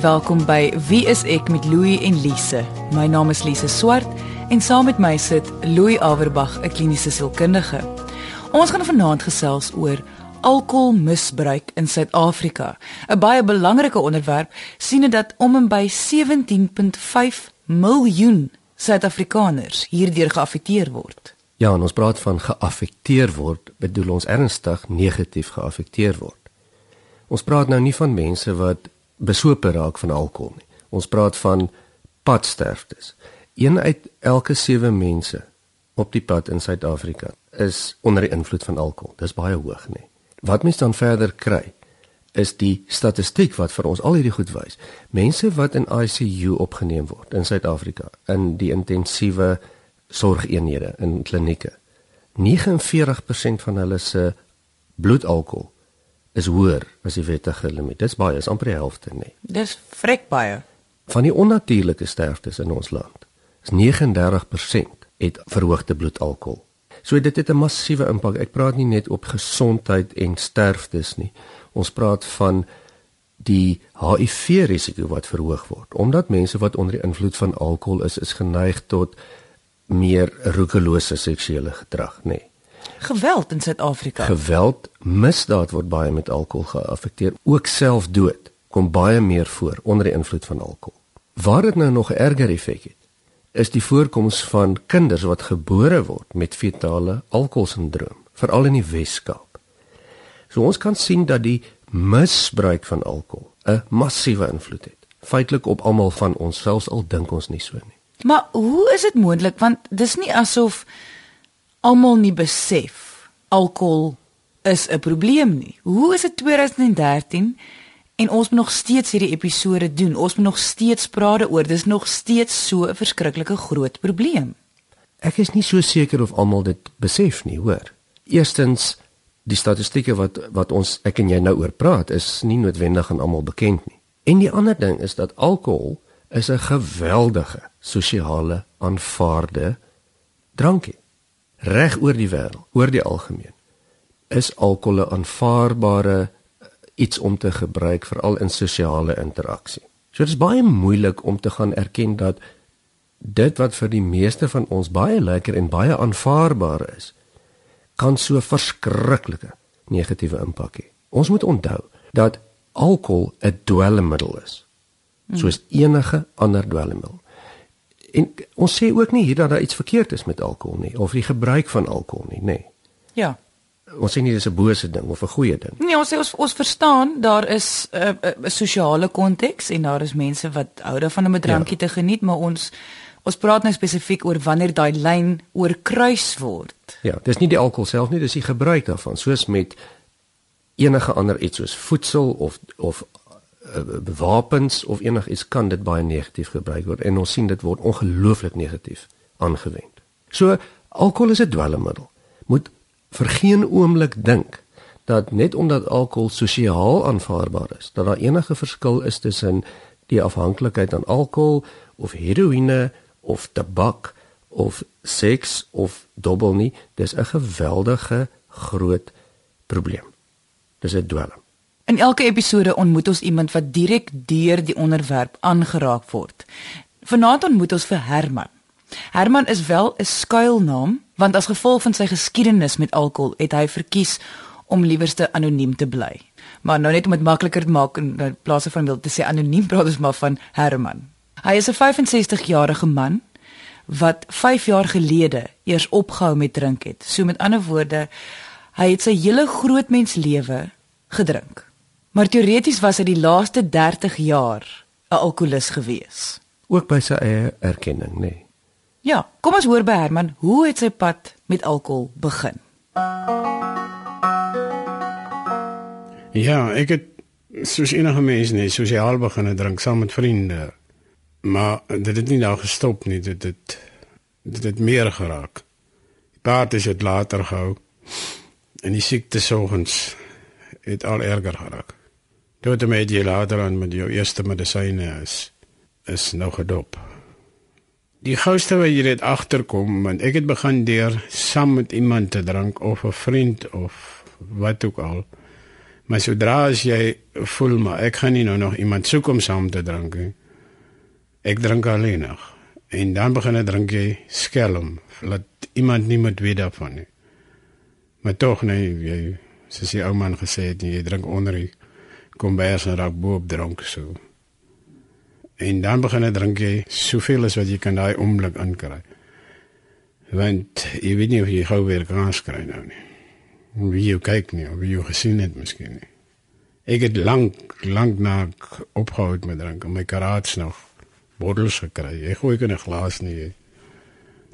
En welkom by Wie is ek met Louie en Lise. My naam is Lise Swart en saam met my sit Louie Averbag, 'n kliniese sielkundige. Ons gaan vanaand gesels oor alkoholmisbruik in Suid-Afrika. 'n Baie belangrike onderwerp sien dit dat om en by 17.5 miljoen Suid-Afrikaners hierdeur geaffekteer word. Ja, en ons praat van geaffekteer word, bedoel ons ernstig negatief geaffekteer word. Ons praat nou nie van mense wat besope raak van alkohol nie. Ons praat van padsterftes. Een uit elke 7 mense op die pad in Suid-Afrika is onder die invloed van alkohol. Dis baie hoog, nê. Wat mens dan verder kry is die statistiek wat vir ons al hierdie goed wys. Mense wat in ICU opgeneem word in Suid-Afrika in die intensiewe sorgeenhede in klinieke. 49% van hulle se bloedalkohol is hoër as die wettige limiet. Dis baie, is amper die helfte, nê. Dis vrek baie. Van die onnatuurlike sterftes in ons land is 39% het verhoogde bloedalkohol. So dit het 'n massiewe impak. Ek praat nie net op gesondheid en sterftes nie. Ons praat van die HIV risiko wat verhoog word omdat mense wat onder die invloed van alkohol is, is geneig tot meer roekelose seksuele gedrag, nê. Nee. Geweld in Suid-Afrika. Geweld, misdaad word baie met alkohol geaffekteer, ook selfdood kom baie meer voor onder die invloed van alkohol. Waar dit nou nog erger effek het, is die voorkoms van kinders wat gebore word met fetale alkoholsindroom, veral in die Wes-Kaap. So ons kan sien dat die misbruik van alkohol 'n massiewe invloed het, feitelik op almal van ons, selfs al dink ons nie so nie. Maar hoe is dit moontlik want dis nie asof almal nie besef alkohol is 'n probleem nie. Hoe is dit 2013 en ons moet nog steeds hierdie episode doen. Ons moet nog steeds praat oor dis nog steeds so 'n verskriklike groot probleem. Ek is nie so seker of almal dit besef nie, hoor. Eerstens die statistieke wat wat ons ek en jy nou oor praat is nie noodwendig aan almal bekend nie. En die ander ding is dat alkohol is 'n geweldige sosiale aanvaarde drankie reg oor die wêreld, oor die algemeen, is alkohol 'n aanvaarbare eh, iets om te gebruik veral in sosiale interaksie. So dit is baie moeilik om te gaan erken dat dit wat vir die meeste van ons baie lekker en baie aanvaarbaar is, kan so verskriklike negatiewe impak hê. Ons moet onthou dat alkohol 'n dwelmmiddel is, soos enige ander dwelmmiddel. En ons sê ook nie hier dat daar iets verkeerd is met alkohol nie of die gebruik van alkohol nie, nê. Nee. Ja. Ons sê nie dis 'n bose ding of 'n goeie ding. Nee, ons sê ons ons verstaan daar is 'n uh, 'n uh, sosiale konteks en daar is mense wat hou daarvan om 'n drankie ja. te geniet, maar ons ons praat nou spesifiek oor wanneer daai lyn oorkruis word. Ja, dis nie die alkohol self nie, dis die gebruik daarvan, soos met enige ander iets soos voedsel of of Eh, wapens of enigiets kan dit baie negatief gebruik word en ons sien dit word ongelooflik negatief aangewend. So alkohol is 'n dwelmmiddel. Moet vir geen oomblik dink dat net omdat alkohol sosiaal aanvaarbaar is, dat daar enige verskil is tussen die afhanklikheid aan alkohol of heroïne of tabak of seks of dobbel nie. Dis 'n geweldige groot probleem. Dis 'n dwelm. In elke episode ontmoet ons iemand wat direk deur die onderwerp aangeraak word. Vanaand ontmoet ons vir Herman. Herman is wel 'n skuilnaam want as gevolg van sy geskiedenis met alkohol het hy verkies om liewerste anoniem te bly. Maar nou net om dit makliker te maak in plaas van wil te sê anoniem praat ons maar van Herman. Hy is 'n 65-jarige man wat 5 jaar gelede eers opgehou met drink het. So met ander woorde, hy het sy hele groot mens lewe gedrink. Maar teoreties was hy die laaste 30 jaar 'n alkolikus gewees. Ook by sy eie erkenning, nê. Nee. Ja, kom ons hoor by Herman, hoe het sy pad met alkohol begin? Ja, ek het soos enige mens net sosiaal begin drink saam met vriende. Maar dit het nie nou gestop nie, dit het dit het meer geraak. Die paart is dit later gehou. En die siekte soggens het al erger geraak. Toe met jy later aan met jou eerste medisyne is is nou gedop. Die gouste wat jy dit agterkom, want ek het begin deur saam met iemand te drink of 'n vriend of wat ook al. Maar sodra as jy voel maar ek gaan nie nou nog iemand soek om saam te drink nie. Ek drink alleen nog. En dan begin ek drink jy skelm, laat iemand nie moet weet daarvan nie. Maar tog nee, jy soos die ou man gesê het, jy drink onder die kombers en raak bo op drank so. En dan begin ek drink jy soveel as wat jy kan daai oomblik inkry. Want jy weet nie of jy gou weer kan skry nou nie. Wie jy kyk nie, of wie jy gesien het miskien nie. Ek het lank lank na opgehou met drank om my karaats nog bottels gekry. Ek gooi geen glas nie. Jy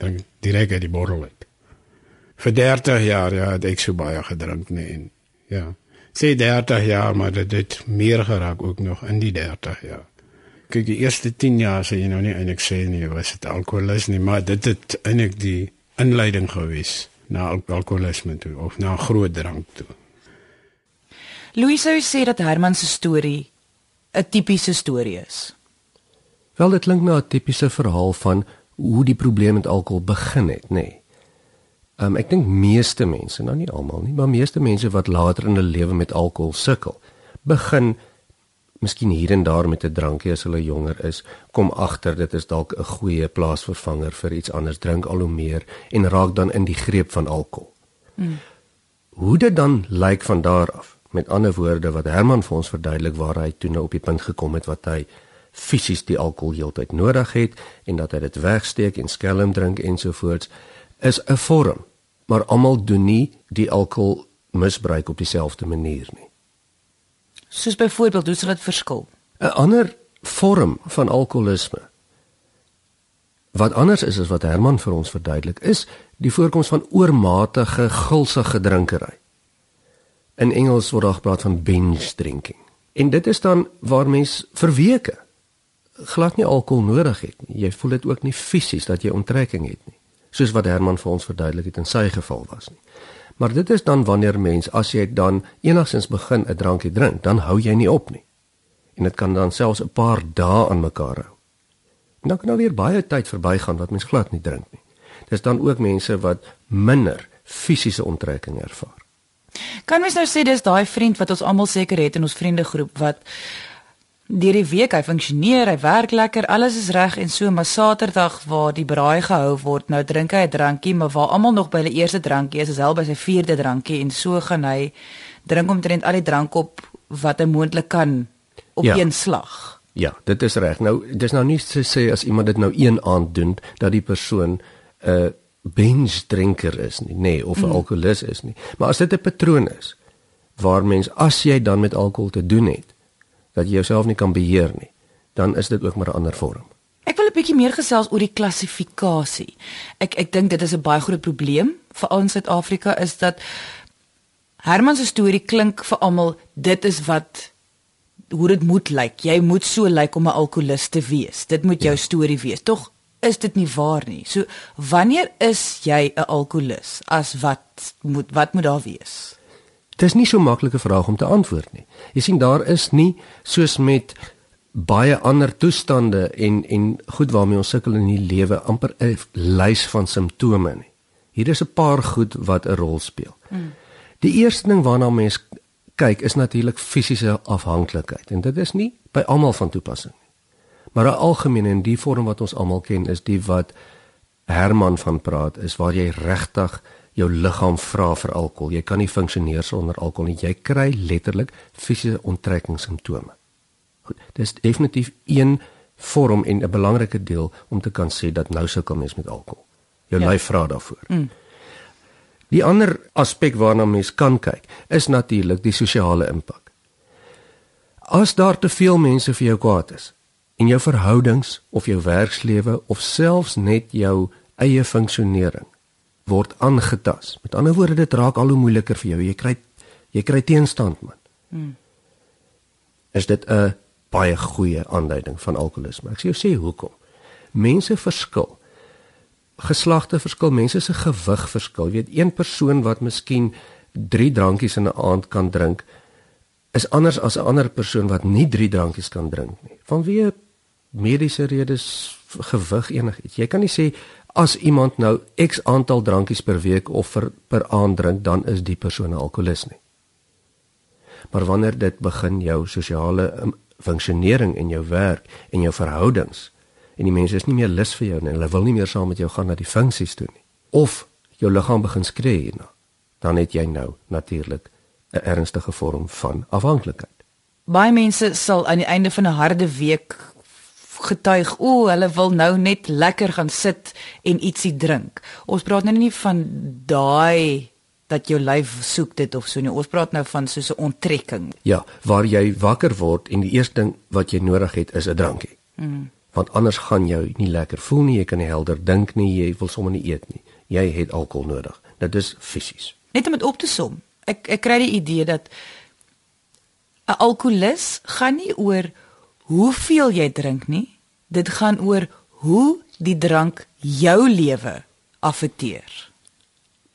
drink direk uit die bottel uit. Vir 30 jaar ja, het ek so baie gedrink nie en ja. Sê 30 jaar, maar dit het meer geraak ook nog in die 30 jaar. Kyk, die eerste 10 jaar sê jy nou nie eintlik sê nie was dit alkoholis nie, maar dit het eintlik die inleiding gewees na al alkoholisme toe of na groot drank toe. Louis sou sê dat Herman se storie 'n tipiese storie is. Wel dit klink na 'n tipiese verhaal van hoe die probleem met alkohol begin het, nê. Nee. Um, ek dink meeste mense, nou nie almal nie, maar meeste mense wat later in hulle lewe met alkohol sukkel, begin miskien hier en daar met 'n drankie as hulle jonger is, kom agter dit is dalk 'n goeie plaasvervanger vir iets anders, drink al hoe meer en raak dan in die greep van alkohol. Hmm. Hoe dit dan lyk van daar af. Met ander woorde wat Herman vir ons verduidelik waar hy toe nou op die punt gekom het wat hy fisies die alkohol heeltyd nodig het en dat hy dit wegsteek en skelm drink ensovoorts is 'n vorm, maar almal doen nie die alkohol misbruik op dieselfde manier nie. Soos byvoorbeeld, hoe sal dit verskil? 'n Ander vorm van alkoholisme wat anders is as wat Herman vir ons verduidelik, is die voorkoms van oormatige gulsige drinkery. In Engels word daar gepraat van binge drinking. En dit is dan waar mens vir weke glad nie alkohol nodig het nie. Jy voel dit ook nie fisies dat jy onttrekking het nie soos wat Herman vir ons verduidelik het in sy geval was nie. Maar dit is dan wanneer mens as jy dan enigstens begin 'n drankie drink, dan hou jy nie op nie. En dit kan dan selfs 'n paar dae aan mekaar hou. En dan kan nou weer baie tyd verbygaan wat mens glad nie drink nie. Dis dan ook mense wat minder fisiese onttrekking ervaar. Kan mens nou sê dis daai vriend wat ons almal seker het in ons vriendegroep wat Deur die week hy funksioneer, hy werk lekker, alles is reg en so, maar Saterdag waar die braai gehou word, nou drink hy 'n drankie, maar waar almal nog by hulle eerste drankie is, is hy by sy vierde drankie en so gaan hy drink omtrent al die drank op wat hy moontlik kan op ja. een slag. Ja, dit is reg. Nou dis nou nie te sê as iemand dit nou een aand doen dat die persoon 'n uh, binge drinker is nie, nee, of 'n mm. alkolikus is nie. Maar as dit 'n patroon is waar mens as jy dan met alkohol te doen het, dat jy jouself nie kan beheer nie, dan is dit ook maar 'n ander vorm. Ek wil 'n bietjie meer gesels oor die klassifikasie. Ek ek dink dit is 'n baie groot probleem veral in Suid-Afrika is dat Herman se storie klink vir almal dit is wat hoe dit moet lyk. Jy moet so lyk om 'n alkoholist te wees. Dit moet jou ja. storie wees. Tog is dit nie waar nie. So wanneer is jy 'n alkoholist? As wat moet wat moet daar wees? Dit is nie so maklike vraag om te antwoord nie. Jy sien daar is nie soos met baie ander toestande en en goed waarmee ons sukkel in die lewe amper 'n lys van simptome nie. Hier is 'n paar goed wat 'n rol speel. Hmm. Die eerste ding waarna mens kyk is natuurlik fisiese afhanklikheid en dit is nie by almal van toepassing nie. Maar 'n algemene en die vorm wat ons almal ken is die wat Herman van praat is waar jy regtig jou liggaam vra vir alkohol. Jy kan nie funksioneer sonder alkohol nie. Jy kry letterlik fisiese onttrekkingssimptome. Goed, dis definitief een vorm en 'n belangrike deel om te kan sê dat nou sukkel mens met alkohol. Jou ja. lyf vra daarvoor. Mm. Die ander aspek waarna mens kan kyk, is natuurlik die sosiale impak. As daar te veel mense vir jou kwaad is in jou verhoudings of jou werkslewe of selfs net jou eie funksionering, word aangetas. Met ander woorde, dit raak al hoe moeiliker vir jou. Jy kry jy kry teenstand, man. Hmm. Is dit 'n baie goeie aanduiding van alkoholisme? Ek sê jou sê hoekom? Mense verskil. Geslagte verskil, mense se gewig verskil. Jy weet, een persoon wat miskien 3 drankies in 'n aand kan drink, is anders as 'n ander persoon wat nie 3 drankies kan drink nie. Vanweë mediese redes, gewig enigiets. Jy kan nie sê as iemand nou x aantal drankies per week of vir, per aand drink, dan is die persoon 'n alkolikus nie. Maar wanneer dit begin jou sosiale um, funksionering in jou werk en jou verhoudings en die mense is nie meer lus vir jou nie, hulle wil nie meer saam met jou gaan na die funksies toe nie. Of jou liggaam begin skree hierna, dan het jy nou natuurlik 'n ernstige vorm van afhanklikheid. Baie mense sal aan die einde van 'n harde week getuig, o, hulle wil nou net lekker gaan sit en ietsie drink. Ons praat nou nie van daai dat jou lyf soek dit of so nie. Ons praat nou van so 'n onttrekking. Ja, waar jy wakker word en die eerste ding wat jy nodig het is 'n drankie. Mm. Want anders gaan jy nie lekker voel nie, jy kan nie helder dink nie, jy wil sommer nie eet nie. Jy het alkohol nodig. Dit is fisies. Net om dit op te som. Ek ek kry die idee dat 'n alkolikus gaan nie oor hoeveel jy drink nie. Dit gaan oor hoe die drank jou lewe affekteer.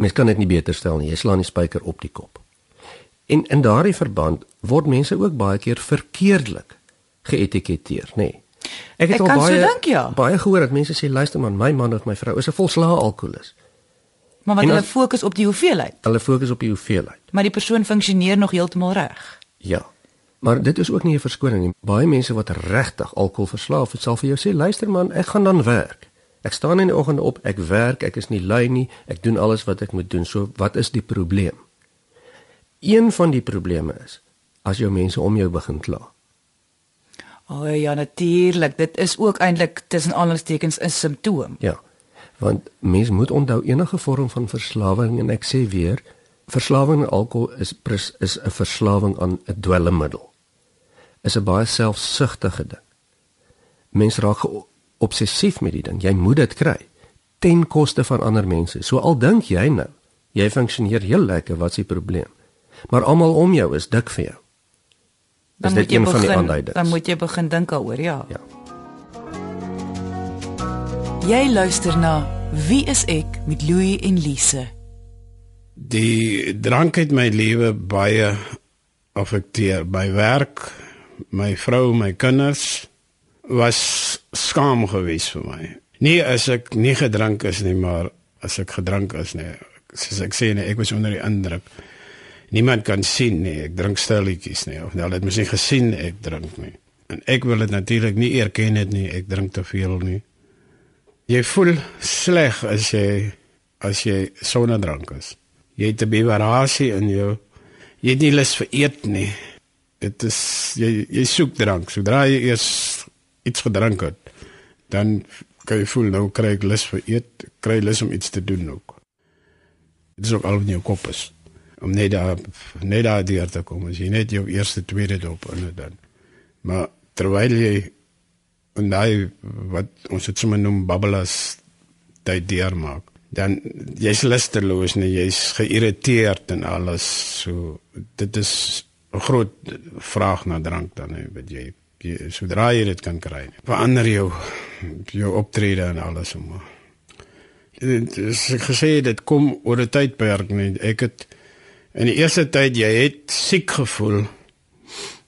Mens kan dit nie beter stel nie. Jy slaan die spyker op die kop. En in daardie verband word mense ook baie keer verkeerdelik geetiketeer, nê. Nee. Ek het Ek al baie so denk, ja. baie gehoor dat mense sê luister man, my man of my vrou is 'n volslae alkoholist. Maar wat hulle fokus op die hoeveelheid. Hulle fokus op die hoeveelheid. Maar die persoon funksioneer nog heeltemal reg. Ja. Maar dit is ook nie 'n verskoning nie. Baie mense wat regtig alkohol verslaaf is, sal vir jou sê luister man, ek gaan dan werk. Ek staan in die oggend op, ek werk, ek is nie lui nie, ek doen alles wat ek moet doen. So wat is die probleem? Een van die probleme is as jou mense om jou begin kla. O oh, ja, natuurlik, dit is ook eintlik tussen aanhalingstekens 'n simptoom. Ja. Want mens moet onthou enige vorm van verslawing en ek sê weer, verslawing aan alkohol is pres, is 'n verslawing aan 'n dwelmmiddel. Is 'n baie selfsugtige ding. Mens raak obsessief met die ding. Jy moet dit kry ten koste van ander mense. So al dink jy nou, jy funksioneer heel lekker, wat is die probleem? Maar almal om jou is dik vir jou. Dan moet jy begin dan moet jy begin dink daaroor, ja. Ja. Jy luister na Wie is ek met Louie en Lise. Die drank het my lewe baie affekteer by werk, my vrou, my kinders was skaam geweest vir my. Nie as ek nie gedrink is nie, maar as ek gedrink is nie. Soos ek sê nee, ek was onder die indruk. Niemand kan sien nie, ek drink stilletjies nie. Of hulle het mos nie gesien ek drink nie. En ek wil dit natuurlik nie erken dit nie, ek drink te veel nie. Jy voel sleg as jy as jy sonder drank is. Jy het 'n beverasie in jou. Jy het nie lus vir eet nie. Dit is jy jy soek drank. Sodra jy eers iets gedrink het, dan kan jy voel nou kry ek lus vir eet, kry lus om iets te doen ook. Dit is ook al in jou kop is om net daar net daar deur te kom. As jy net jou eerste tweede dop in het dan. Maar terwyl jy en daai wat ons dit sommer noem babbelas tyd deur maak, dan jy's lusteloos en jy's geïrriteerd en alles. So dit is groot vraag na drank dan hè, wat jy jy sodra jy dit kan kry. Verander jou jou optrede en alles om. Dit is gesê dit kom oor 'n tydperk net. Ek het in die eerste tyd jy het siek gevoel.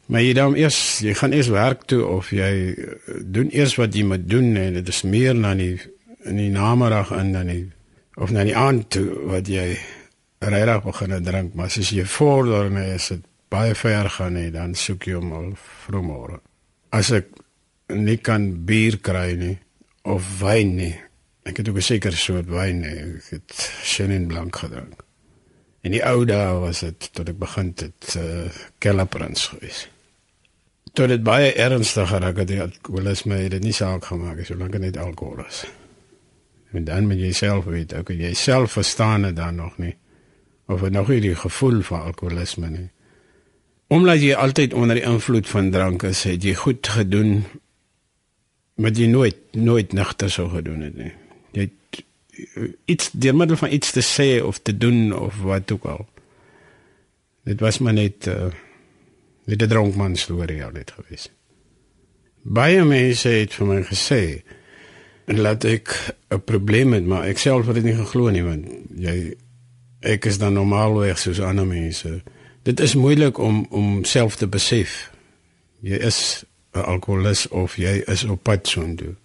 Maar jy dan eers jy gaan eers werk toe of jy doen eers wat jy moet doen en dit is meer na die in die namiddag en dan die of na die aand toe wat jy regtig begin drink maar as jy vorder en is dit baie ver gaan nie dan soek jy hom al vroegmôre as ek nie kan bier kry nie of wyn nie. Ek het ook 'n sekere soort wyn nie. Ek het Chenin Blanc gedrink. In die ou dae was dit tot ek begin het uh, Kellerprins gewees. Tot dit baie ernstiger raak het ek wil as my dit nie saak gemaak het solank dit alkohol is. En dan met jouself weet, ook jy self verstaan dit dan nog nie of het nog nie die gevoel van alkoholisme nie. Omdat jy altyd onder die invloed van drank is, het jy goed gedoen wat jy nooit nooit nagter sou gedoen het nie. Jy het iets deur middel van iets te sê of te doen of wat ook al. Dit was maar net uh net 'n dronkman storie al dit gewees. Baie mense het vir my gesê en laat ek 'n probleem met maar ek self het dit nie geglo nie want jy ek is dan normaalweg soos ander mense dit is moeilik om om self te besef jy is 'n alkoholist of jy is op pad soontoe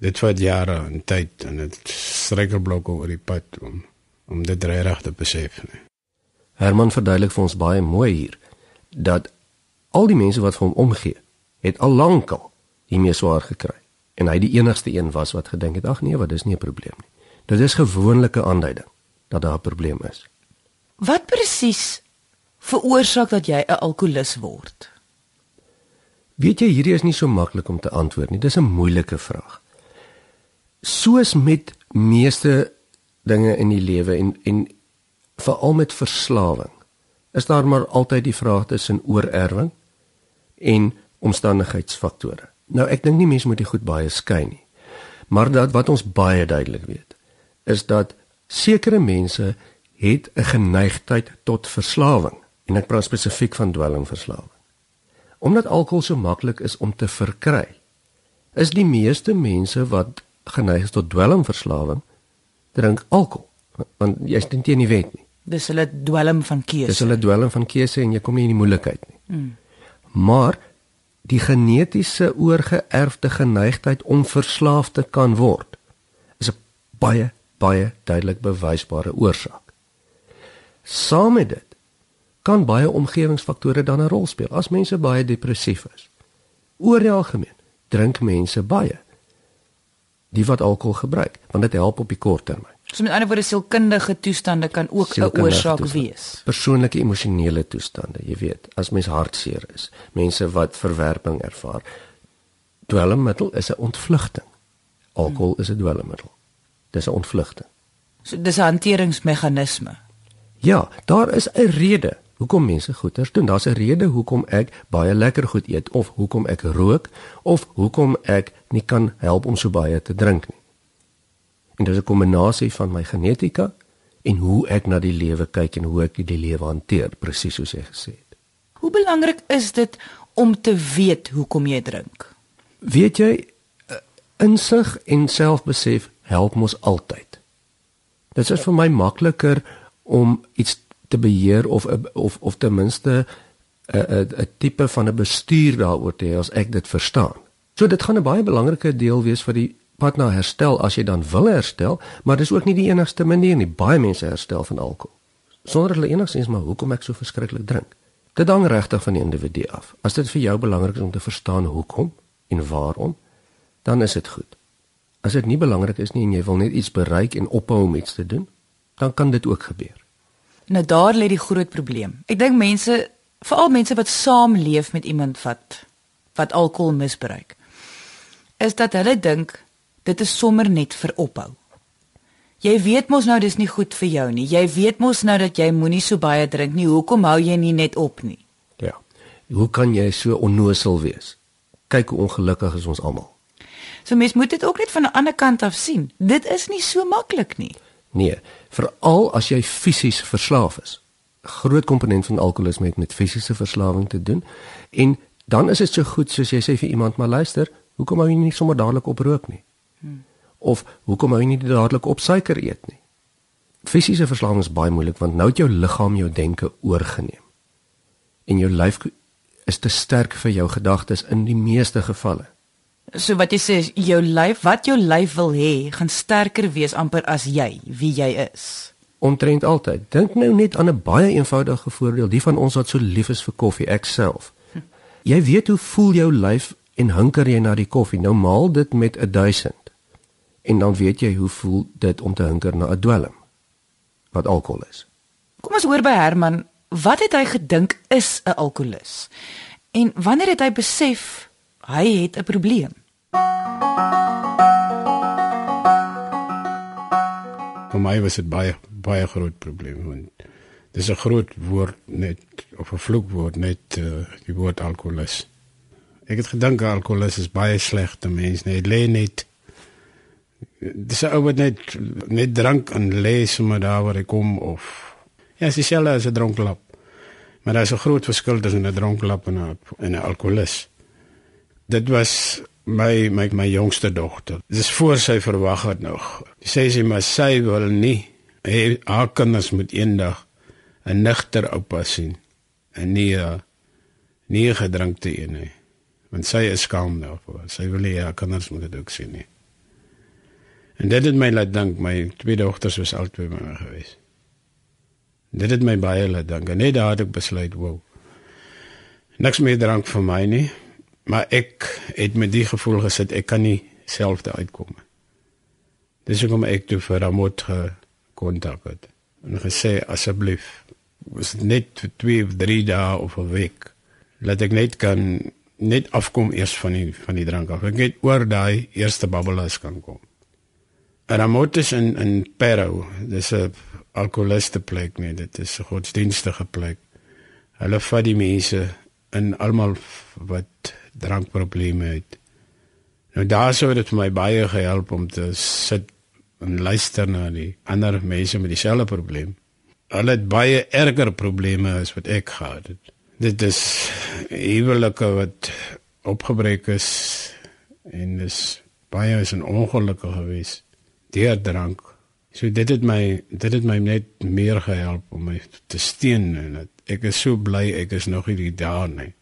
dit vat jare en tyd en dit struikelblokke oor die pad om om dit reg te besef nie. Herman verduidelik vir ons baie mooi hier dat al die mense wat vir hom omgee, het al lankal hiermee swaar gekry. En hy die enigste een was wat gedink het, ag nee, wat dis nie 'n probleem nie. Dit is gewoonlike aanduiding dat daar 'n probleem is. Wat presies veroorsaak dat jy 'n alkolikus word? Weet jy, hierdie is nie so maklik om te antwoord nie. Dis 'n moeilike vraag. Soos met meeste dinge in die lewe en en veral met verslawing, is daar maar altyd die vraag tussen oorerwing en omstandigheidsfaktore. Nou ek dink nie mense moet dit goed baie skei nie. Maar dat wat ons baie duidelik weet, is dat sekere mense het 'n geneigtheid tot verslawing en ek praat spesifiek van dwelmverslawing. Omdat alkohol so maklik is om te verkry, is die meeste mense wat geneig is tot dwelmverslawing drink alkohol want jy steun teen die wet nie. Dis hulle dwelm van keuse. Dis hulle dwelm van keuse en jy kom nie in die moeilikheid nie. Mm. Maar die genetiese oorgeerfde geneigtheid om verslaaf te kan word is 'n baie baie duidelik bewysbare oorsaak. Saam met dit kan baie omgewingsfaktore dan 'n rol speel. As mense baie depressief is, oor die algemeen drink mense baie die wat alkohol gebruik, want dit help op die kort termyn. So met ander woorde sielkundige toestande kan ook 'n oorsaak wees. Persoonlike emosionele toestande, jy weet, as mens hartseer is, mense wat verwerping ervaar. Dwelmmiddel is 'n ontvlugting. Alkohol is 'n dwelmmiddel. Dis 'n ontvlugting. So dis 'n hanteringsmeganisme. Ja, daar is 'n rede hoekom mense goeters doen. Daar's 'n rede hoekom ek baie lekker goed eet of hoekom ek rook of hoekom ek nie kan help om so baie te drink nie. En dit is 'n kombinasie van my genetika en hoe ek na die lewe kyk en hoe ek die lewe hanteer, presies soos jy gesê het. Hoe belangrik is dit om te weet hoekom jy drink? Weet jy, eh, insig en selfbesef help mos altyd. Dit is vir my makliker om iets te beheer of of of ten minste 'n 'n 'n tipe van 'n bestuur daaroor te hê as ek dit verstaan. So dit gaan 'n baie belangrike deel wees vir die pad na herstel as jy dan wil herstel, maar dis ook nie die enigste manier nie. Baie mense herstel van alkohol sonder hulle enigsins maar hoekom ek so verskriklik drink. Dit hang regtig van die individu af. As dit vir jou belangrik is om te verstaan hoekom en waarom, dan is dit goed. As dit nie belangrik is nie en jy wil net iets bereik en ophou om iets te doen, dan kan dit ook gebeur. Nou daar lê die groot probleem. Ek dink mense, veral mense wat saamleef met iemand wat wat alkohol misbruik, is dat hulle dink dit is sommer net vir ophou. Jy weet mos nou dis nie goed vir jou nie. Jy weet mos nou dat jy moenie so baie drink nie. Hoekom hou jy nie net op nie? Ja. Hoe kan jy so onnosel wees? Kyk hoe ongelukkig is ons almal. So mens moet dit ook net van 'n ander kant af sien. Dit is nie so maklik nie. Nee, veral as jy fisies verslaaf is. 'n Groot komponent van alkoholisme het met fisiese verslawing te doen. En dan is dit so goed soos jy sê vir iemand, maar luister, hoekom hou jy nie sommer dadelik op rook nie? Hmm. Of hoekom hou jy nie dadelik op suiker eet nie? Fisiese verslawing is baie moeilik want nou het jou liggaam jou denke oorgeneem. En jou lyf is te sterk vir jou gedagtes in die meeste gevalle. So wat jy sê is jou lyf, wat jou lyf wil hê, gaan sterker wees amper as jy, wie jy is. Omtrent altyd. Dink nou net aan 'n baie eenvoudige voorbeeld, die van ons wat so lief is vir koffie, ek self. Jy weet hoe voel jou lyf en hunker jy na die koffie? Nou maal dit met 1000. En dan weet jy hoe voel dit om te hunker na 'n dwelm wat alkohol is. Kom ons hoor by Herman, wat het hy gedink is 'n alkolikus? En wanneer het hy besef hy het 'n probleem? Vir my was dit baie baie groot probleem want dis 'n groot woord net of 'n vloekwoord net uh, die woord alkoholus. Ek het gedink alkoholus is baie sleg te mens net lê net dis wat net net drank en lê sommer daar waar hy kom of ja, dis selfs as 'n dronklap. Maar daar is 'n groot verskil tussen 'n dronklap en 'n en 'n alkoholus. Dit was my my my jongste dogter. Dis voor sy verwag het nog. Sy sê maar sy wil nie hê haar kinders moet eendag 'n nigter oupa sien en nie 'n nie gedrinkte een nie. Want sy is skaam daarvoor. Sy wil nie haar kinders moet dit ook sien nie. En dit het my laat dink my twee dogters was albei by my gewees. Dit het my baie laat dink. Net daar het ek besluit, wow. niks meer drank vir my nie. Maar ek het met die gevoel gesit ek kan nie self daar uitkom nie. Dis hoekom ek toe vir Ramot kontak het en gesê asseblief was dit net vir 2 of 3 dae of 'n week laat ek net kan net afkom eers van die van die drank af. Ek net oor daai eerste babbelas kan kom. Ramot is in in Peru. Dis 'n alkoholiste plek nie. Dit is 'n godsdienstige plek. Hulle vat die mense in almal wat drankprobleme het. Nou daar sou dit vir my baie gehelp om te sit en luister na die ander mense met dieselfde probleem. Hulle het baie erger probleme as wat ek gehad het. Dit is huwelike wat opgebreek is en dis baie is 'n ongeluk gewees deur drank. So dit het my dit het my net meer gehelp om my te steun en dat ek is so bly ek is nog hier daar nie.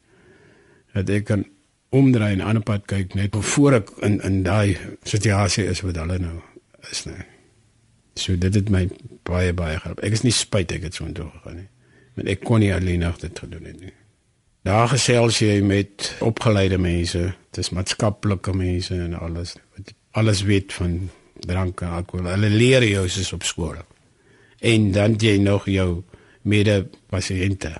Dat ek kan omdraai en 'n pad kyk net voor ek in in daai situasie is wat hulle nou is nie. So dit het my baie baie gehelp. Ek is nie spyt ek het so intoe gegaan nie. Want ek kon nie alleen nog dit gedoen het nie. Daar gesels jy met opgeleide mense, dis maatskaplike mense en alles wat alles weet van drank en alkohol. Hulle leer jou soos op skool. En dan jy nog jou mede pasiënte.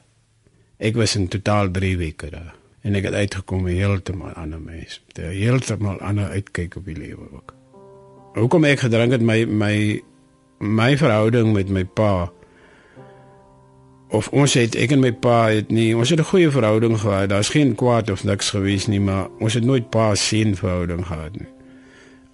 Ek was in totaal 3 weke daar en ek het uitgekom heeltemal ander mens. Heeltemal ander uitkyk op die lewe ook. Hoekom ek gedrink het my my my verhouding met my pa of ons het ek en my pa het nie ons het 'n goeie verhouding gehad. Daar's geen kwaad of niks gewees nie, maar ons het nooit pa seun verhouding gehad nie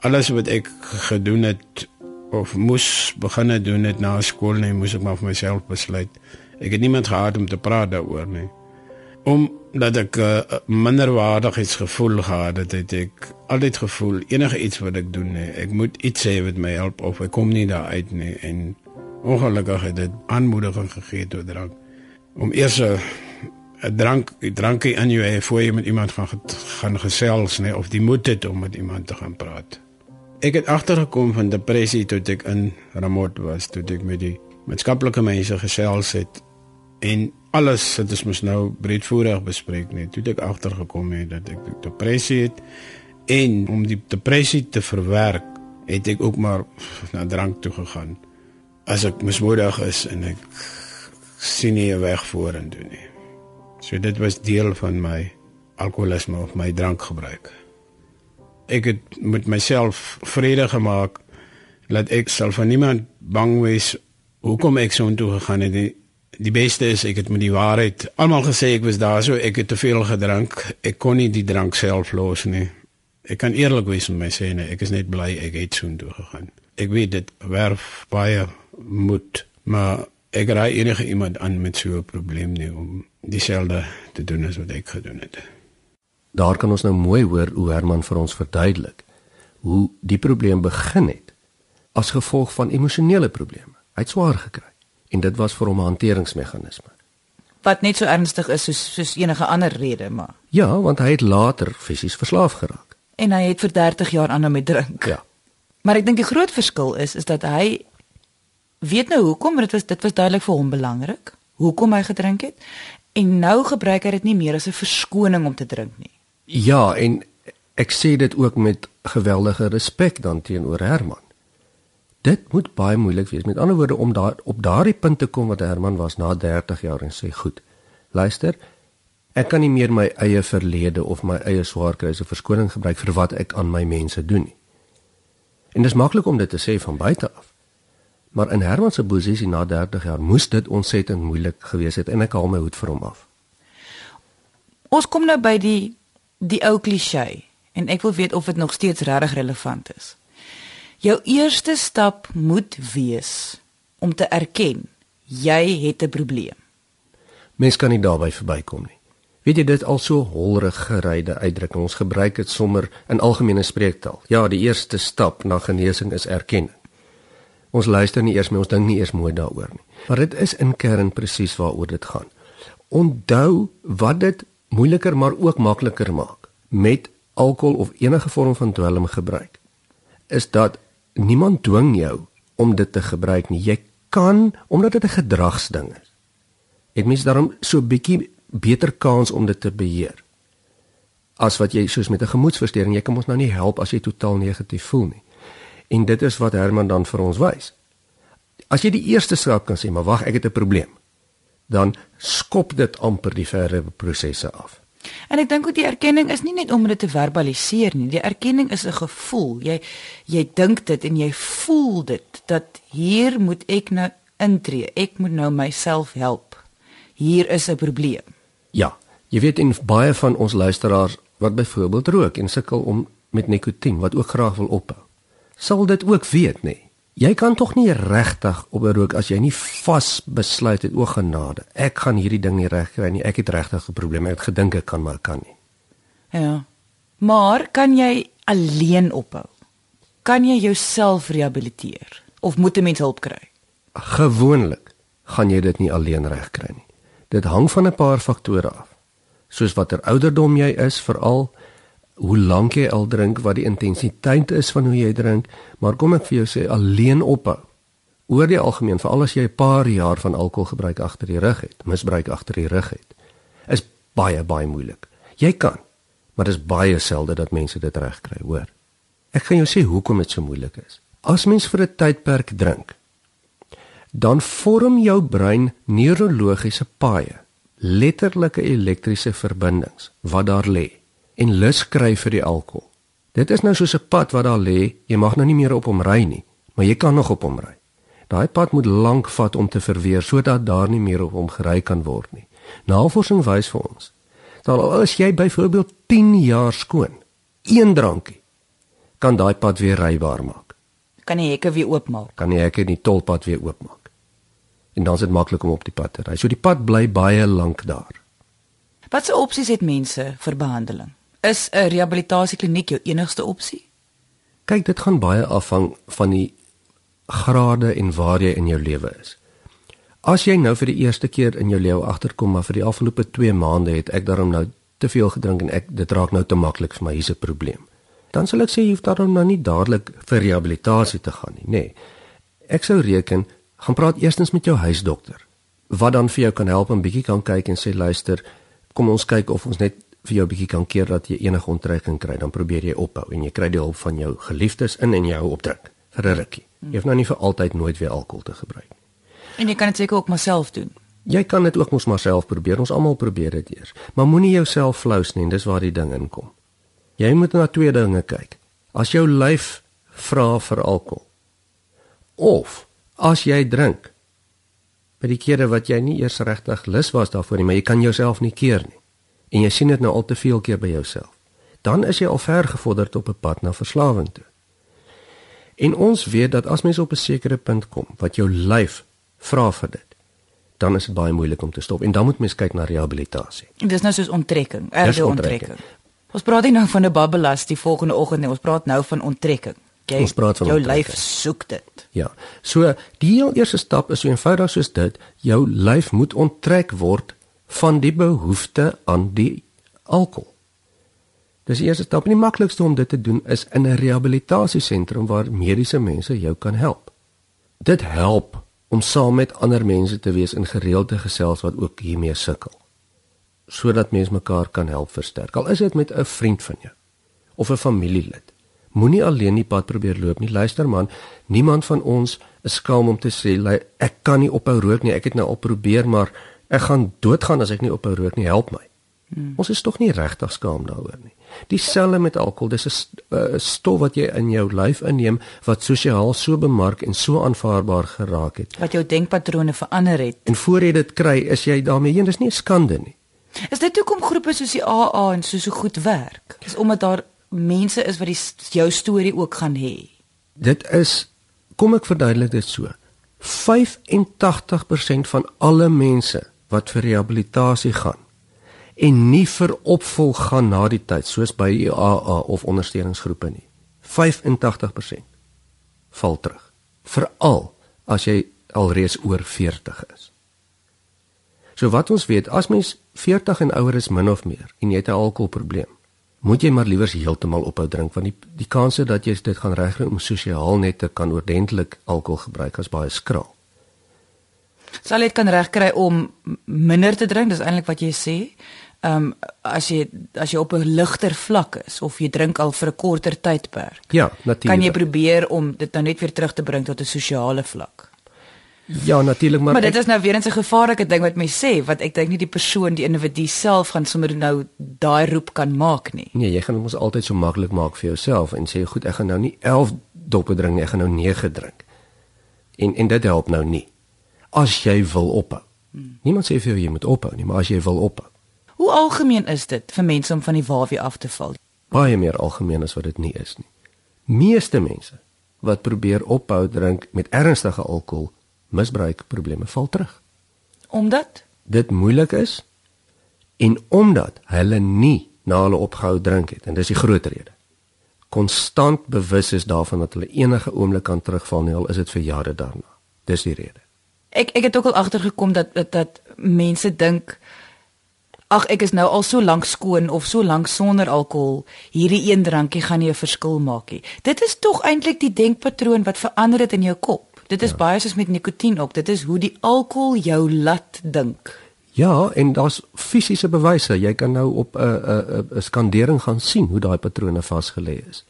alles wat ek gedoen het of moes begin doen het na skool nee moes ek maar vir myself besluit ek het niemand gehad om te praat daaroor nie omdat ek 'n uh, minderwaardigheidsgevoel gehad het het ek altyd gevoel enige iets wat ek doen nee ek moet iets hê wat my help of ek kom nie daar uit nie. En ongelukkig het dit aanmoediging gegee tot drank. Om eers 'n 'n drank, 'n drankie in jou hê voor jy met iemand gaan gaan gesels nê of die moed het om met iemand te gaan praat. Ek het agtergekom van depressie toe ek in Ramot was, toe ek met die maatskaplike mense gesels het. En alles het ons mos nou breedvoerig bespreek net. Toe ek agtergekom het dat ek depressie het en om die depressie te verwerk, het ek ook maar na drank toe gegaan. As ek mismoedig is en ek sien nie 'n weg vorentoe nie. So dit was deel van my alkoholisme of my drankgebruik ek het met myself vrede gemaak dat ek sal van niemand bang wees hoekom ek so intoe gegaan het die, die beste is ek het met die waarheid almal gesê ek was daar so ek het te veel gedrink ek kon nie die drank self los nie. Ek kan eerlik wees met my sê nee ek is net bly ek het so intoe gegaan. Ek weet dit werf baie moed maar ek raai enige iemand aan met so 'n probleem nie om dieselfde te doen as wat ek gedoen het. Daar kan ons nou mooi hoor hoe Herman vir ons verduidelik hoe die probleem begin het as gevolg van emosionele probleme. Hy het swaar gekry en dit was vir hom 'n hanteringsmeganisme. Wat net so ernstig is soos soos enige ander rede, maar. Ja, want hy het later fisies verslaaf geraak. En hy het vir 30 jaar aanhou met drink. Ja. Maar ek dink die groot verskil is is dat hy weet nou hoekom dit was dit was duidelik vir hom belangrik hoekom hy gedrink het en nou gebruik hy dit nie meer as 'n verskoning om te drink nie. Ja, en ek sê dit ook met geweldige respek dan teenoor Herman. Dit moet baie moeilik wees. Met ander woorde om daar op daardie punt te kom wat Herman was na 30 jaar en sê, "Goed. Luister, ek kan nie meer my eie verlede of my eie swaar kry as 'n verskoning gebruik vir wat ek aan my mense doen nie." En dit is maklik om dit te sê van buite af. Maar in Herman se posisie na 30 jaar moes dit ontsettend moeilik gewees het en ek haal my hoed vir hom af. Ons kom nou by die die ou klise en ek wil weet of dit nog steeds regtig relevant is. Jou eerste stap moet wees om te erken jy het 'n probleem. Mens kan nie daarby verbykom nie. Weet jy dit al so holrig geryde uitdrukking ons gebruik dit sommer in algemene spreektaal. Ja, die eerste stap na genesing is erkenning. Ons luister nie eers meer, ons dink nie eers mooi daaroor nie. Maar dit is in kern presies waaroor dit gaan. Onthou wat dit moeiliker maar ook makliker maak met alkohol of enige vorm van dwelm gebruik is dat niemand dwing jou om dit te gebruik nie jy kan omdat dit 'n gedragsding is het mens daarom so bietjie beter kans om dit te beheer as wat jy soos met 'n gemoedsversteuring jy kan ons nou nie help as jy totaal negatief voel nie. En dit is wat Herman dan vir ons wys. As jy die eerste stap kan sê, maar wag, ek het 'n probleem, dan skop dit amper die verdere prosesse af. En ek dink ook die erkenning is nie net om dit te verbaliseer nie. Die erkenning is 'n gevoel. Jy jy dink dit en jy voel dit dat hier moet ek nou intree. Ek moet nou myself help. Hier is 'n probleem. Ja, jy weet in baie van ons luisteraars wat byvoorbeeld rook en sukkel om met nikotien wat ook graag wil ophou. Sal dit ook weet, nê? Jy kan tog nie regtig op 'n rook as jy nie vas besluit het o genade. Ek gaan hierdie ding nie regkry nie. Ek het regtig 'n probleem. Ek het gedink ek kan maar kan nie. Ja. Maar kan jy alleen ophou? Kan jy jouself rehabiliteer of moet 'n mens hulp kry? Gewoonlik gaan jy dit nie alleen regkry nie. Dit hang van 'n paar faktore af. Soos watter ouderdom jy is, veral hoe lank jy al drink, wat die intensiteit is van hoe jy drink, maar kom ek vir jou sê alleen ophou. Oor die algemeen, veral as jy 'n paar jaar van alkoholgebruik agter die rug het, misbruik agter die rug het, is baie baie moeilik. Jy kan, maar dit is baie selde dat mense dit regkry, hoor. Ek gaan jou sê hoekom dit so moeilik is. As mens vir 'n tydperk drink, dan vorm jou brein neurologiese paaie, letterlike elektriese verbindings wat daar lê en lus kry vir die alkohol. Dit is nou soos 'n pad wat daar lê, jy mag nou nie meer op hom ry nie, maar jy kan nog op hom ry. Daai pad moet lank vat om te verweer sodat daar nie meer op hom gery kan word nie. Navorsing wys vir ons dat al is jy byvoorbeeld 10 jaar skoon, een drankie kan daai pad weer rybaar maak. Kan die hekke weer oopmaak? Kan die hekke die tolpad weer oopmaak. En dan is dit maklik om op die pad te ry. So die pad bly baie lank daar. Watse opsies het mense vir behandeling? Is 'n rehabilitasiekliniek jou enigste opsie? Kyk, dit gaan baie afhang van die grade en waar jy in jou lewe is. As jy nou vir die eerste keer in jou lewe agterkom maar vir die afgelope 2 maande het ek daarom nou te veel gedrink en ek dit raak nou te maklik vir my hier's 'n probleem. Dan sal ek sê jy hoef daarom nou nie dadelik vir rehabilitasie te gaan nie, nê. Nee. Ek sou reken, gaan praat eerstens met jou huisdokter wat dan vir jou kan help en bietjie kan kyk en sê luister, kom ons kyk of ons net vir jou 'n bietjie kan keer dat jy enige onttrekking kry, dan probeer jy ophou en jy kry die hulp van jou geliefdes in en jy hou opdruk vir 'n rukkie. Jy hoef nou nie vir altyd nooit weer alkohol te gebruik nie. En jy kan dit seker ook maar self doen. Jy kan dit ook mos maar self probeer. Ons almal probeer dit eers. Maar moenie jouself flous nie, dis waar die ding inkom. Jy moet na twee dinge kyk. As jou lyf vra vir alkohol of as jy drink by die kere wat jy nie eers regtig lus was daarvoor nie, maar jy kan jouself nie keer nie en jy sien dit nou al te veel keer by jouself, dan is jy al ver gevorderd op 'n pad na verslawing toe. En ons weet dat as mens op 'n sekere punt kom wat jou lyf vra vir dit, dan is dit baie moeilik om te stop en dan moet mens kyk na rehabilitasie. Dit is nou soos onttrekking, erge onttrekking. Ons praat nie nou van 'n babbelas die volgende oggend nie, ons praat nou van onttrekking. Jy, ons praat van jou lyf soek dit. Ja. So die heel eerste stap is so eenvoudig soos dit, jou lyf moet onttrek word van die behoefte aan die alkohol. Dis die eerste stap en die maklikste om dit te doen is in 'n rehabilitasiesentrum waar mediese mense jou kan help. Dit help om saam met ander mense te wees in gereelde gesels wat ook hiermee sukkel. Sodat mense mekaar kan help versterk. Al is dit met 'n vriend van jou of 'n familielid. Moenie alleen die pad probeer loop nie. Luister man, niemand van ons is skaam om te sê ek kan nie ophou rook nie. Ek het nou al probeer, maar ek gaan doodgaan as ek nie ophou rook nie, help my. Hmm. Ons is tog nie regtig skaam daaroor nie. Dieselfde met alkohol, dis 'n uh, stof wat jy in jou lyf inneem wat sosiaal so bemark en so aanvaarbaar geraak het. Wat jou denkpatrone verander het. En voor jy dit kry, is jy daarmee een, dis nie 'n skande nie. Is dit hoekom groepe soos die AA en so so goed werk? Dis omdat daar mense is wat die jou storie ook gaan hê. Dit is kom ek verduidelik dit so. 85% van alle mense wat vir rehabilitasie gaan en nie vir opvolg gaan na die tyd soos by AA of ondersteuningsgroepe nie. 85% val terug. Veral as jy alreeds oor 40 is. So wat ons weet, as mens 40 en ouer is min of meer en jy het 'n alkoholprobleem, moet jy maar liewers heeltemal ophou drink want die die kanse dat jy dit gaan regkry om sosiaal net te kan oordentlik alkohol gebruik is baie skraal. Sal dit kan regkry om minder te drink, dis eintlik wat jy sê. Ehm um, as jy as jy op 'n ligter vlak is of jy drink al vir 'n korter tydperk. Ja, natuurlik. Kan jy probeer om dit nou net weer terug te bring tot 'n sosiale vlak. Ja, natuurlik, maar, Maar, dit ek- is nou weer 'n se gevaarlike ding wat mense sê, want ek dink nie die persoon, die individu self gaan sommer nou daai roep kan maak nie. Nee, jy gaan mos altyd so maklik maak vir jouself en sê goed, ek gaan nou nie 11 doppe drink nie, ek gaan nou 9 drink. En en dit help nou nie. As jy wil ophou. Hmm. Niemand sê vir jou jy moet ophou nie, maar as jy wil ophou. Hoe algemeen is dit vir mense om van die wawie af te val? Baie meer algemeen as wat dit nie is nie. Meeste mense wat probeer ophou drink met ernstige alkohol misbruikprobleme val terug. Omdat Dit moeilik is en omdat hulle nie na hulle opgehou drink het en dis die groot rede. Konstant bewus is daarvan dat hulle enige oomblik kan terugval nie al is dit vir jare daarna. Dis die rede. Ek ek het ook al agtergekom dat, dat dat mense dink ag ek is nou al so lank skoon of so lank sonder alkohol, hierdie een drankie gaan nie 'n verskil maak nie. Dit is tog eintlik die denkpatroon wat verander het in jou kop. Dit is ja. baie soos met nikotien ook. Dit is hoe die alkohol jou laat dink. Ja, en daar's fisiese bewyse. Jy kan nou op 'n 'n 'n skandering gaan sien hoe daai patrone vasgelê is.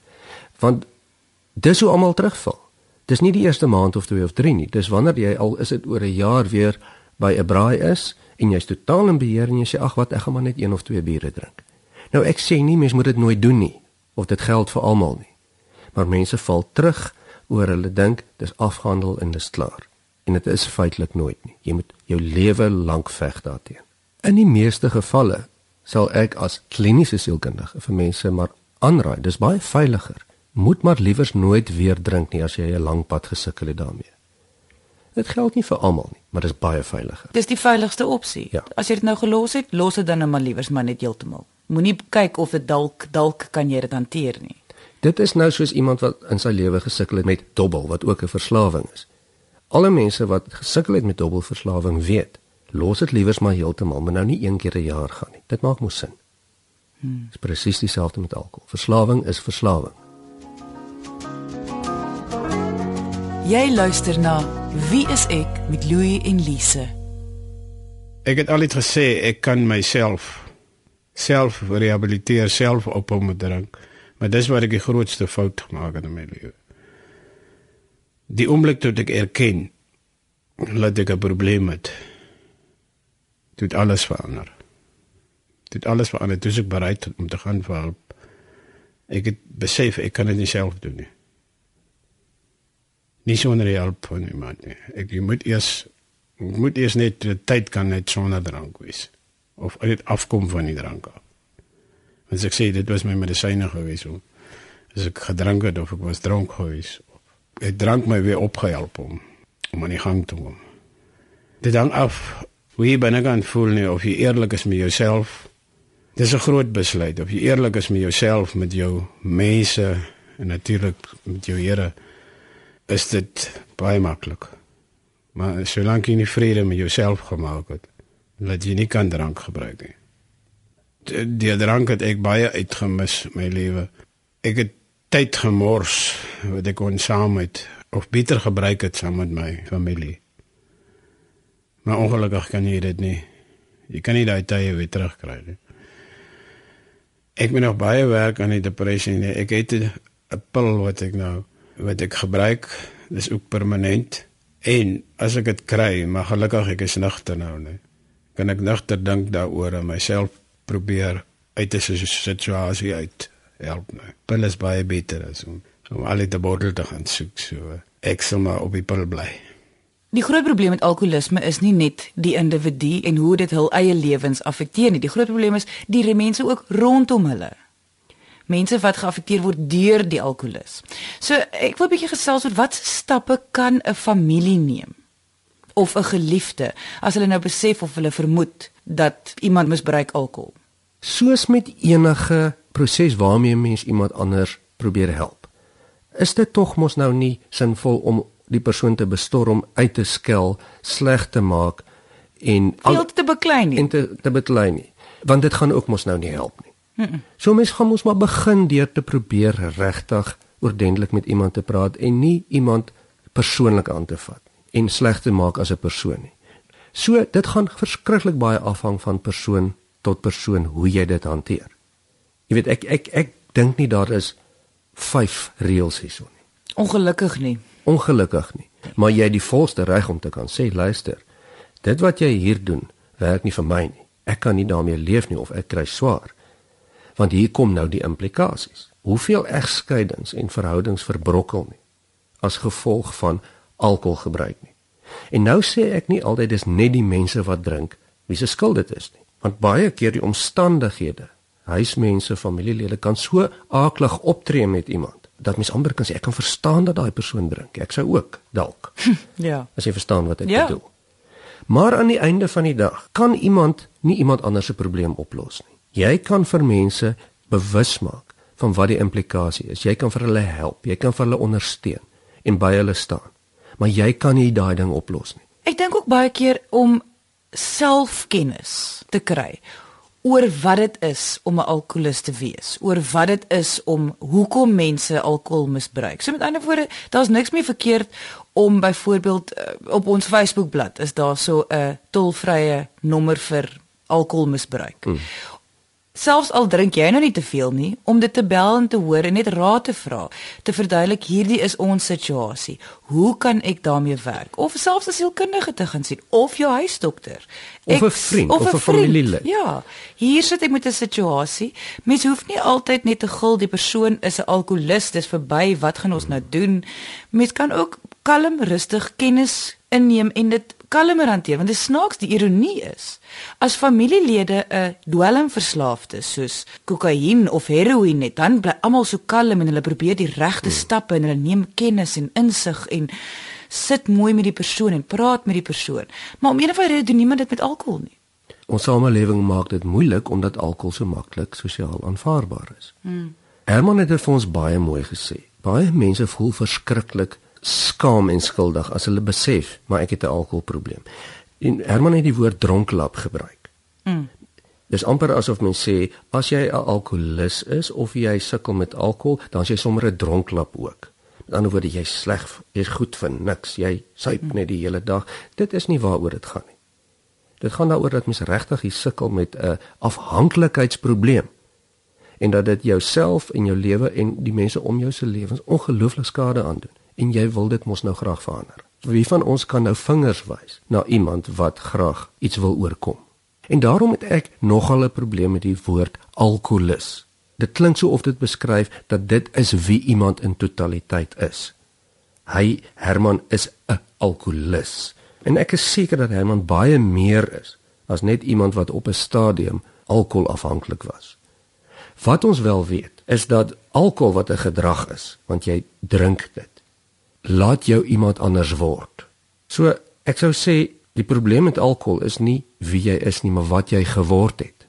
Want dis hoe almal terugval. Dis nie die eerste maand of twee of drie nie. Dis wanneer jy al is dit oor 'n jaar weer by 'n braai is en jy's totaal in beheer en jy sê ag wat ek gaan maar net een of twee biere drink. Nou ek sê nie mens moet dit nooit doen nie of dit geld vir almal nie. Maar mense val terug oor hulle dink dis afgehandel en dis klaar. En dit is feitelik nooit nie. Jy moet jou lewe lank veg daarteen. In die meeste gevalle sal ek as kliniese sielkundige vir mense maar aanraai, dis baie veiliger. Moet maar liewers nooit weer drink nie as jy 'n lang pad gesukkel het daarmee. Dit geld nie vir almal nie, maar dis baie veiliger. Dis die veiligste opsie. Ja. As jy dit nou gelos het, los dit dan nou maar liewers maar net heeltemal. Moenie kyk of dit dalk dalk kan jy dit hanteer nie. Dit is nou soos iemand wat in sy lewe gesukkel het met dobbel wat ook 'n verslawing is. Alle mense wat gesukkel het met dobbelverslawing weet, los dit liewers maar heeltemal, maar nou nie een keer 'n jaar gaan nie. Dit maak mos sin. Hmm. Dis presies dieselfde met alkohol. Verslawing is verslawing. Jy luister na Wie is ek met Louie en Lise. Ek het altyd gesê ek kan myself self rehabiliteer, self ophou met drink. Maar dis waar ek die grootste fout gemaak het in my lewe. Die oomblik toe ek erken dat ek 'n probleem het, het alles verander. Dit alles verander, dis ek bereid om te gaan vir hulp. Ek het besef ek kan dit nie self doen nie. Nie sonder die hulp van iemand nie. Ek jy moet eers ek moet eers net die tyd kan net sonder drank wees of uit afkom van die drank af. Want ek sê dit was my medisyne gewees om as ek gedrink het of ek was dronk gewees. Ek drank my weer opgehelp om om aan die gang te kom. Dit hang af hoe jy binnekant voel nie of jy eerlik is met jouself. Dis 'n groot besluit of jy eerlik is met jouself, met jou mense en natuurlik met jou Here is dit baie maklik. Maar solank jy nie vrede met jouself gemaak het, dat jy nie kan drank gebruik nie. Die, drank het ek baie uitgemis my lewe. Ek het tyd gemors wat ek kon saam met of beter gebruik het saam met my familie. Maar ongelukkig kan jy dit nie. Jy kan nie daai tye weer terugkry nie. Ek moet nog baie werk aan die depressie. Nie. Ek het 'n pil wat ek nou wat ek gebruik. Dis ook permanent. En as ek dit kry, maar gelukkig ek is nugter nou, nee. Kan ek nugter dink daaroor en myself probeer uit 'n situasie uit help nou. Pil is baie beter as om om al die bottel te gaan soek so. Ek sal maar op die pil bly. Die groot probleem met alkoholisme is nie net die individu en hoe dit hul eie lewens affekteer nie. Die groot probleem is die mense ook rondom hulle. Mense wat geaffekteer word deur die alkoholis. So ek wil 'n bietjie gesels oor wat stappe kan 'n familie neem of 'n geliefde as hulle nou besef of hulle vermoed dat iemand misbruik alkohol. Soos met enige proses waarmee mens iemand anders probeer help. Is dit tog mos nou nie sinvol om die persoon te bestorm, uit te skel, sleg te maak en Veel te beklei nie. en te te beklei nie, want dit gaan ook mos nou nie help nie. Mm -mm. So mens gaan mos maar begin deur te probeer regtig ordentlik met iemand te praat en nie iemand persoonlik aan te vat en sleg te maak as 'n persoon nie. So dit gaan verskriklik baie afhang van persoon tot persoon hoe jy dit hanteer. Jy weet ek ek ek dink nie daar is 5 reëls hierso nie. Ongelukkig nie. Ongelukkig nie. Maar jy het die volste reg om te kan sê, luister. Dit wat jy hier doen, werk nie vir my nie. Ek kan nie daarmee leef nie of ek kry swaar. Want hier kom nou die implikasies. Hoeveel egskeidings en verhoudings verbrokkel nie as gevolg van alkoholgebruik nie. En nou sê ek nie altyd dis net die mense wat drink wie se skuld dit is nie, want baie keer die omstandighede, huismense, familielede kan so aaklig optree met iemand dat mens amper kan sê ek kan verstaan dat daai persoon drink. Ek sou ook dalk. Ja. As jy verstaan wat ek Ja. bedoel. Maar aan die einde van die dag kan iemand nie iemand anders se probleem oplos nie. Jy kan vir mense bewus maak van wat die implikasie is. Jy kan vir hulle help, jy kan vir hulle ondersteun en by hulle staan. Maar jy kan nie daai ding oplos nie. Ek dink ook baie keer om selfkennis te kry oor wat dit is om 'n alkoholist te wees, oor wat dit is om hoekom mense alkohol misbruik. So met ander woorde, daar's niks meer verkeerd om byvoorbeeld eh, op ons Facebookblad is daar so 'n tolvrye nommer vir alkoholmisbruik. Hmm. Selfs al drink jy nou nie te veel nie, om dit te bel en te hoor en net raad te vra, te verduidelik hierdie is ons situasie. Hoe kan ek daarmee werk? Of selfs 'n sielkundige te gaan sien of jou huisdokter. Of 'n Ek- vriend, of 'n familielid. Ja, hier sit ek met 'n situasie. Mens hoef nie altyd net te gil die persoon is 'n alkoholist, dis verby, wat gaan ons nou doen? Mens kan ook kalm, rustig kennis inneem en dit kalmer hanteer want dit snaaks die ironie is as familielede 'n dwelmverslaafde soos kokain of heroïne het dan bly almal so kalm en hulle probeer die regte stappe en hulle neem kennis en insig en sit mooi met die persoon en praat met die persoon maar om een of ander rede doen niemand dit met alkohol nie Ons samelewing maak dit moeilik omdat alkohol so maklik sosiaal aanvaarbaar is. Hmm. Herman het dit vir ons baie mooi gesê. Baie mense voel verskriklik skaam en skuldig as hulle besef maar ek het 'n alkoholprobleem. En Herman het die woord dronklap gebruik. Mm. Dis amper asof mens sê as jy 'n alkolikus is of jy sukkel met alkohol, dan is jy sommer 'n dronklap ook. Met ander woorde, jy's sleg, jy's goed vir niks. Jy suip net die hele dag. Dit is nie waaroor dit gaan nie. Dit gaan daaroor dat mens regtig hier sukkel met 'n afhanklikheidsprobleem en dat dit jouself en jou lewe en die mense om jou se lewens ongelooflik skade aandoen en jy wil dit mos nou graag verander. Wie van ons kan nou vingers wys na iemand wat graag iets wil oorkom? En daarom het ek nogal 'n probleem met die woord alkoholus. Dit klink so of dit beskryf dat dit is wie iemand in totaliteit is. Hy Herman is 'n alkoholus. En ek is seker dat Herman baie meer is as net iemand wat op 'n stadium alkoholafhanklik was. Wat ons wel weet, is dat alkohol wat 'n gedrag is, want jy drink dit, laat jou iemand anders word. So ek sou sê die probleem met alkohol is nie wie jy is nie, maar wat jy geword het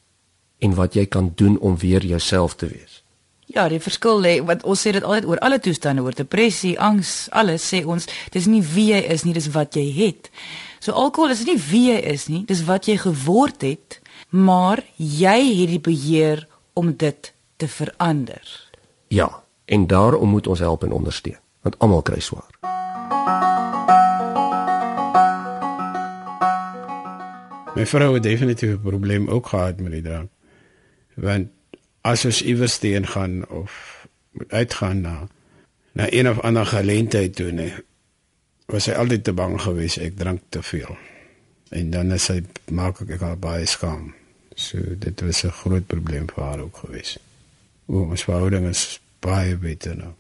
en wat jy kan doen om weer jouself te wees. Ja, die verskil lê want ons sê dit altyd oor alle toestande, oor depressie, angs, alles sê ons dis nie wie jy is nie, dis wat jy het. So alkohol is nie wie jy is nie, dis wat jy geword het, maar jy het die beheer om dit te verander. Ja, en daarom moet ons help en ondersteun, want almal kry swaar. My vrou het definitief 'n probleem ook gehad met die drank. Want as ons iewers teen gaan of uitgaan na na een of ander geleentheid toe nee, was sy altyd te bang geweest ek drink te veel. En dan is sy maak ek haar baie skaam. So dit was 'n groot probleem vir haar ook geweest. O, ons verhouding is baie beter nou.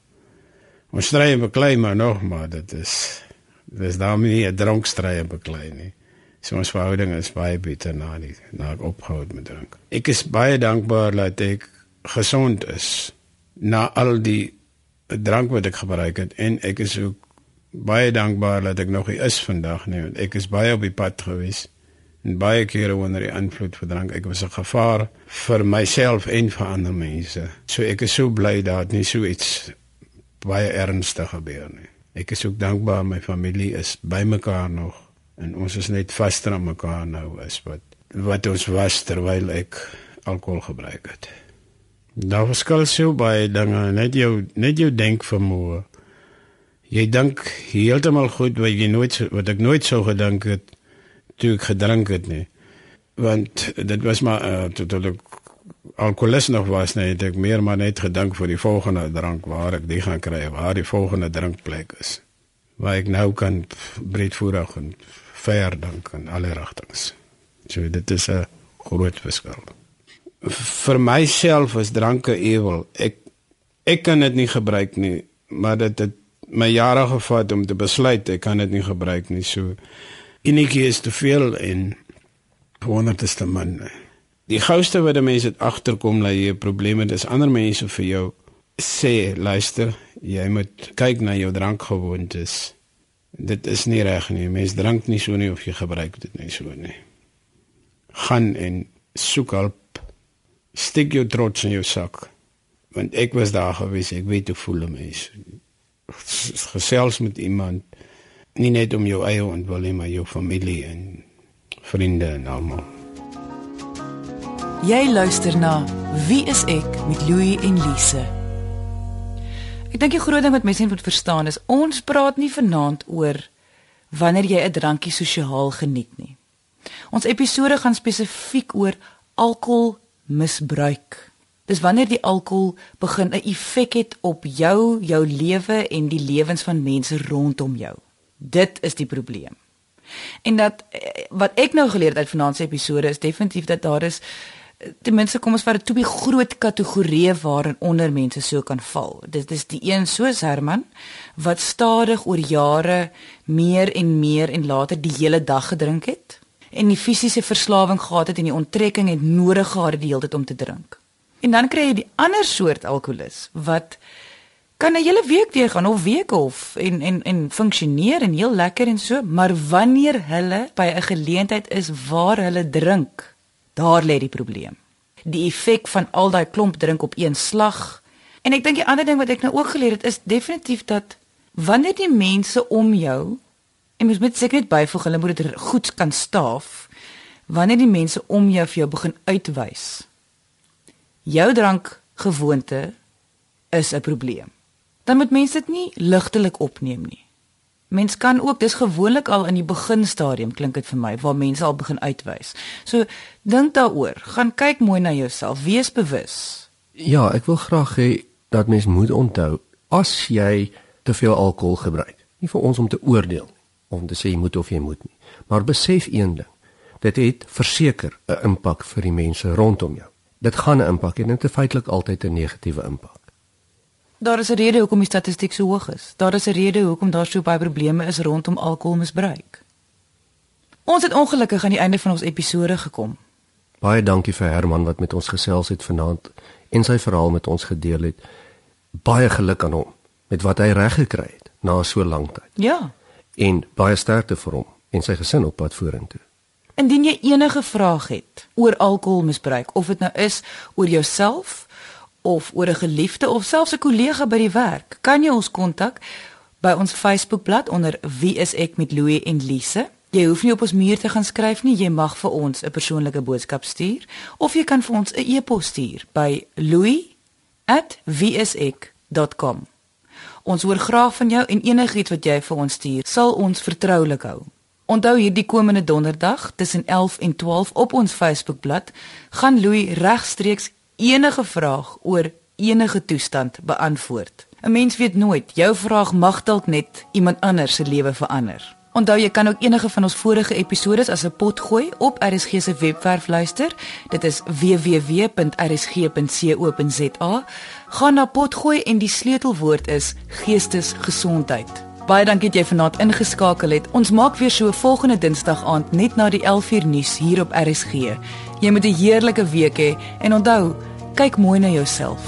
Ons stry en beklei maar nog, maar dit is dis daarmee nie 'n dronkstry en beklei nie. So ons verhouding is baie beter na die na ek opgehou het met drink. Ek is baie dankbaar dat ek gesond is na al die drank wat ek gebruik het en ek is ook baie dankbaar dat ek nog hier is vandag nie want ek is baie op die pad gewees en baie kere onder die invloed van drank ek was 'n gevaar vir myself en vir ander mense. So ek is so bly dat nie so iets baie ernstig gebeur nie. Ek is ook dankbaar my familie is bymekaar nog en ons is net vaster aan mekaar nou as wat wat ons was terwyl ek alkohol gebruik het. Daar verskil so baie dinge, net jou net jou denkvermoë. Jy dink heeltemal goed wat jy nooit wat ek nooit sou gedink het toe ek gedrink het nie. Want dit was maar uh, toe ek alkoholis nog was, nee, het ek meer maar net gedink vir die volgende drank waar ek die gaan kry, waar die volgende drinkplek is. Waar ek nou kan breedvoerig en ver dink aan alle rigtings. So dit is 'n groot verskil. Vir myself is dranke ewel. Ek ek kan dit nie gebruik nie, maar dit het my jare gevat om te besluit ek kan dit nie gebruik nie. So enetjie is te veel en wonder dit te min. Die gouste wat mense dit agterkom dat jy 'n probleem het, is ander mense vir jou sê, luister, jy moet kyk na jou drankgewoontes. Dit is nie reg nie. Mense drink nie so nie of jy gebruik dit nie so nie. Gaan en soek hulp. Steek jou trots in jou sak. Want ek was daar gewees, ek weet hoe voel mense gesels met iemand nie net om jou eie ontwikkeling maar jou familie en vriende en almal. Jy luister na Wie is ek met Louie en Lise. Ek dink die groot ding wat mense moet verstaan is ons praat nie vanaand oor wanneer jy 'n drankie sosiaal geniet nie. Ons episode gaan spesifiek oor alkoholmisbruik. Dis wanneer die alkohol begin 'n effek het op jou, jou lewe en die lewens van mense rondom jou. Dit is die probleem. En dat eh, wat ek nou geleer het uit vanaand se episode is definitief dat daar is ten minste kom ons vat dit twee groot kategorieë waarin onder mense so kan val. Dit is die een soos Herman wat stadig oor jare meer en meer en later die hele dag gedrink het en die fisiese verslawing gehad het en die onttrekking het nodig gehad die hele tyd om te drink. En dan kry jy die ander soort alkoholus wat kan 'n hele week deurgaan of weke of en en en funksioneer en heel lekker en so, maar wanneer hulle by 'n geleentheid is waar hulle drink, daar lê die probleem. Die effek van al daai klomp drink op een slag. En ek dink die ander ding wat ek nou ook geleer het is definitief dat wanneer die mense om jou en mens moet seker net byvoeg hulle moet dit goed kan staaf wanneer die mense om jou vir jou begin uitwys jou drankgewoonte is 'n probleem. Dan moet mense dit nie ligtelik opneem nie. Mens kan ook dis gewoonlik al in die beginstadium klink dit vir my waar mense al begin uitwys. So dink daaroor, gaan kyk mooi na jouself, wees bewus. Ja, ek wil graag hê dat mens moet onthou as jy te veel alkohol gebruik. Nie vir ons om te oordeel om te sê jy moet of jy moet nie, maar besef een ding. Dit het verseker 'n impak vir die mense rondom jou dit gaan 'n impak hê en dit het feitelik altyd 'n negatiewe impak. Daar is 'n rede hoekom die statistiek so hoog is. Daar is 'n rede hoekom daar so baie probleme is rondom alkoholmisbruik. Ons het ongelukkig aan die einde van ons episode gekom. Baie dankie vir Herman wat met ons gesels het vanaand en sy verhaal met ons gedeel het. Baie geluk aan hom met wat hy reg gekry het na so lank tyd. Ja. En baie sterkte vir hom en sy gesin op pad vorentoe. Indien jy enige vraag het oor alkoholmisbruik of dit nou is oor jouself of oor 'n geliefde of selfs 'n kollega by die werk, kan jy ons kontak by ons Facebookblad onder Wie is ek met Louie en Lise. Jy hoef nie op ons muur te gaan skryf nie, jy mag vir ons 'n persoonlike boodskap stuur of jy kan vir ons 'n e-pos stuur by louie@wieisek.com. Ons hoor graag van jou en enigiets wat jy vir ons stuur, sal ons vertroulik hou. Onthou hierdie komende donderdag tussen 11 en 12 op ons Facebookblad gaan Louis regstreeks enige vraag oor enige toestand beantwoord. 'n Mens weet nooit, jou vraag mag dalk net iemand anders se lewe verander. Onthou jy kan ook enige van ons vorige episode as 'n pot gooi op RSG se webwerf luister. Dit is www.rsg.co.za. Gaan na pot gooi en die sleutelwoord is geestesgesondheid. Baie dankie dat jy vanaand ingeskakel het. Ons maak weer so volgende Dinsdag aand net na die 11uur nuus hier op RSG. Jy moet 'n heerlike week hê he, en onthou, kyk mooi na jouself.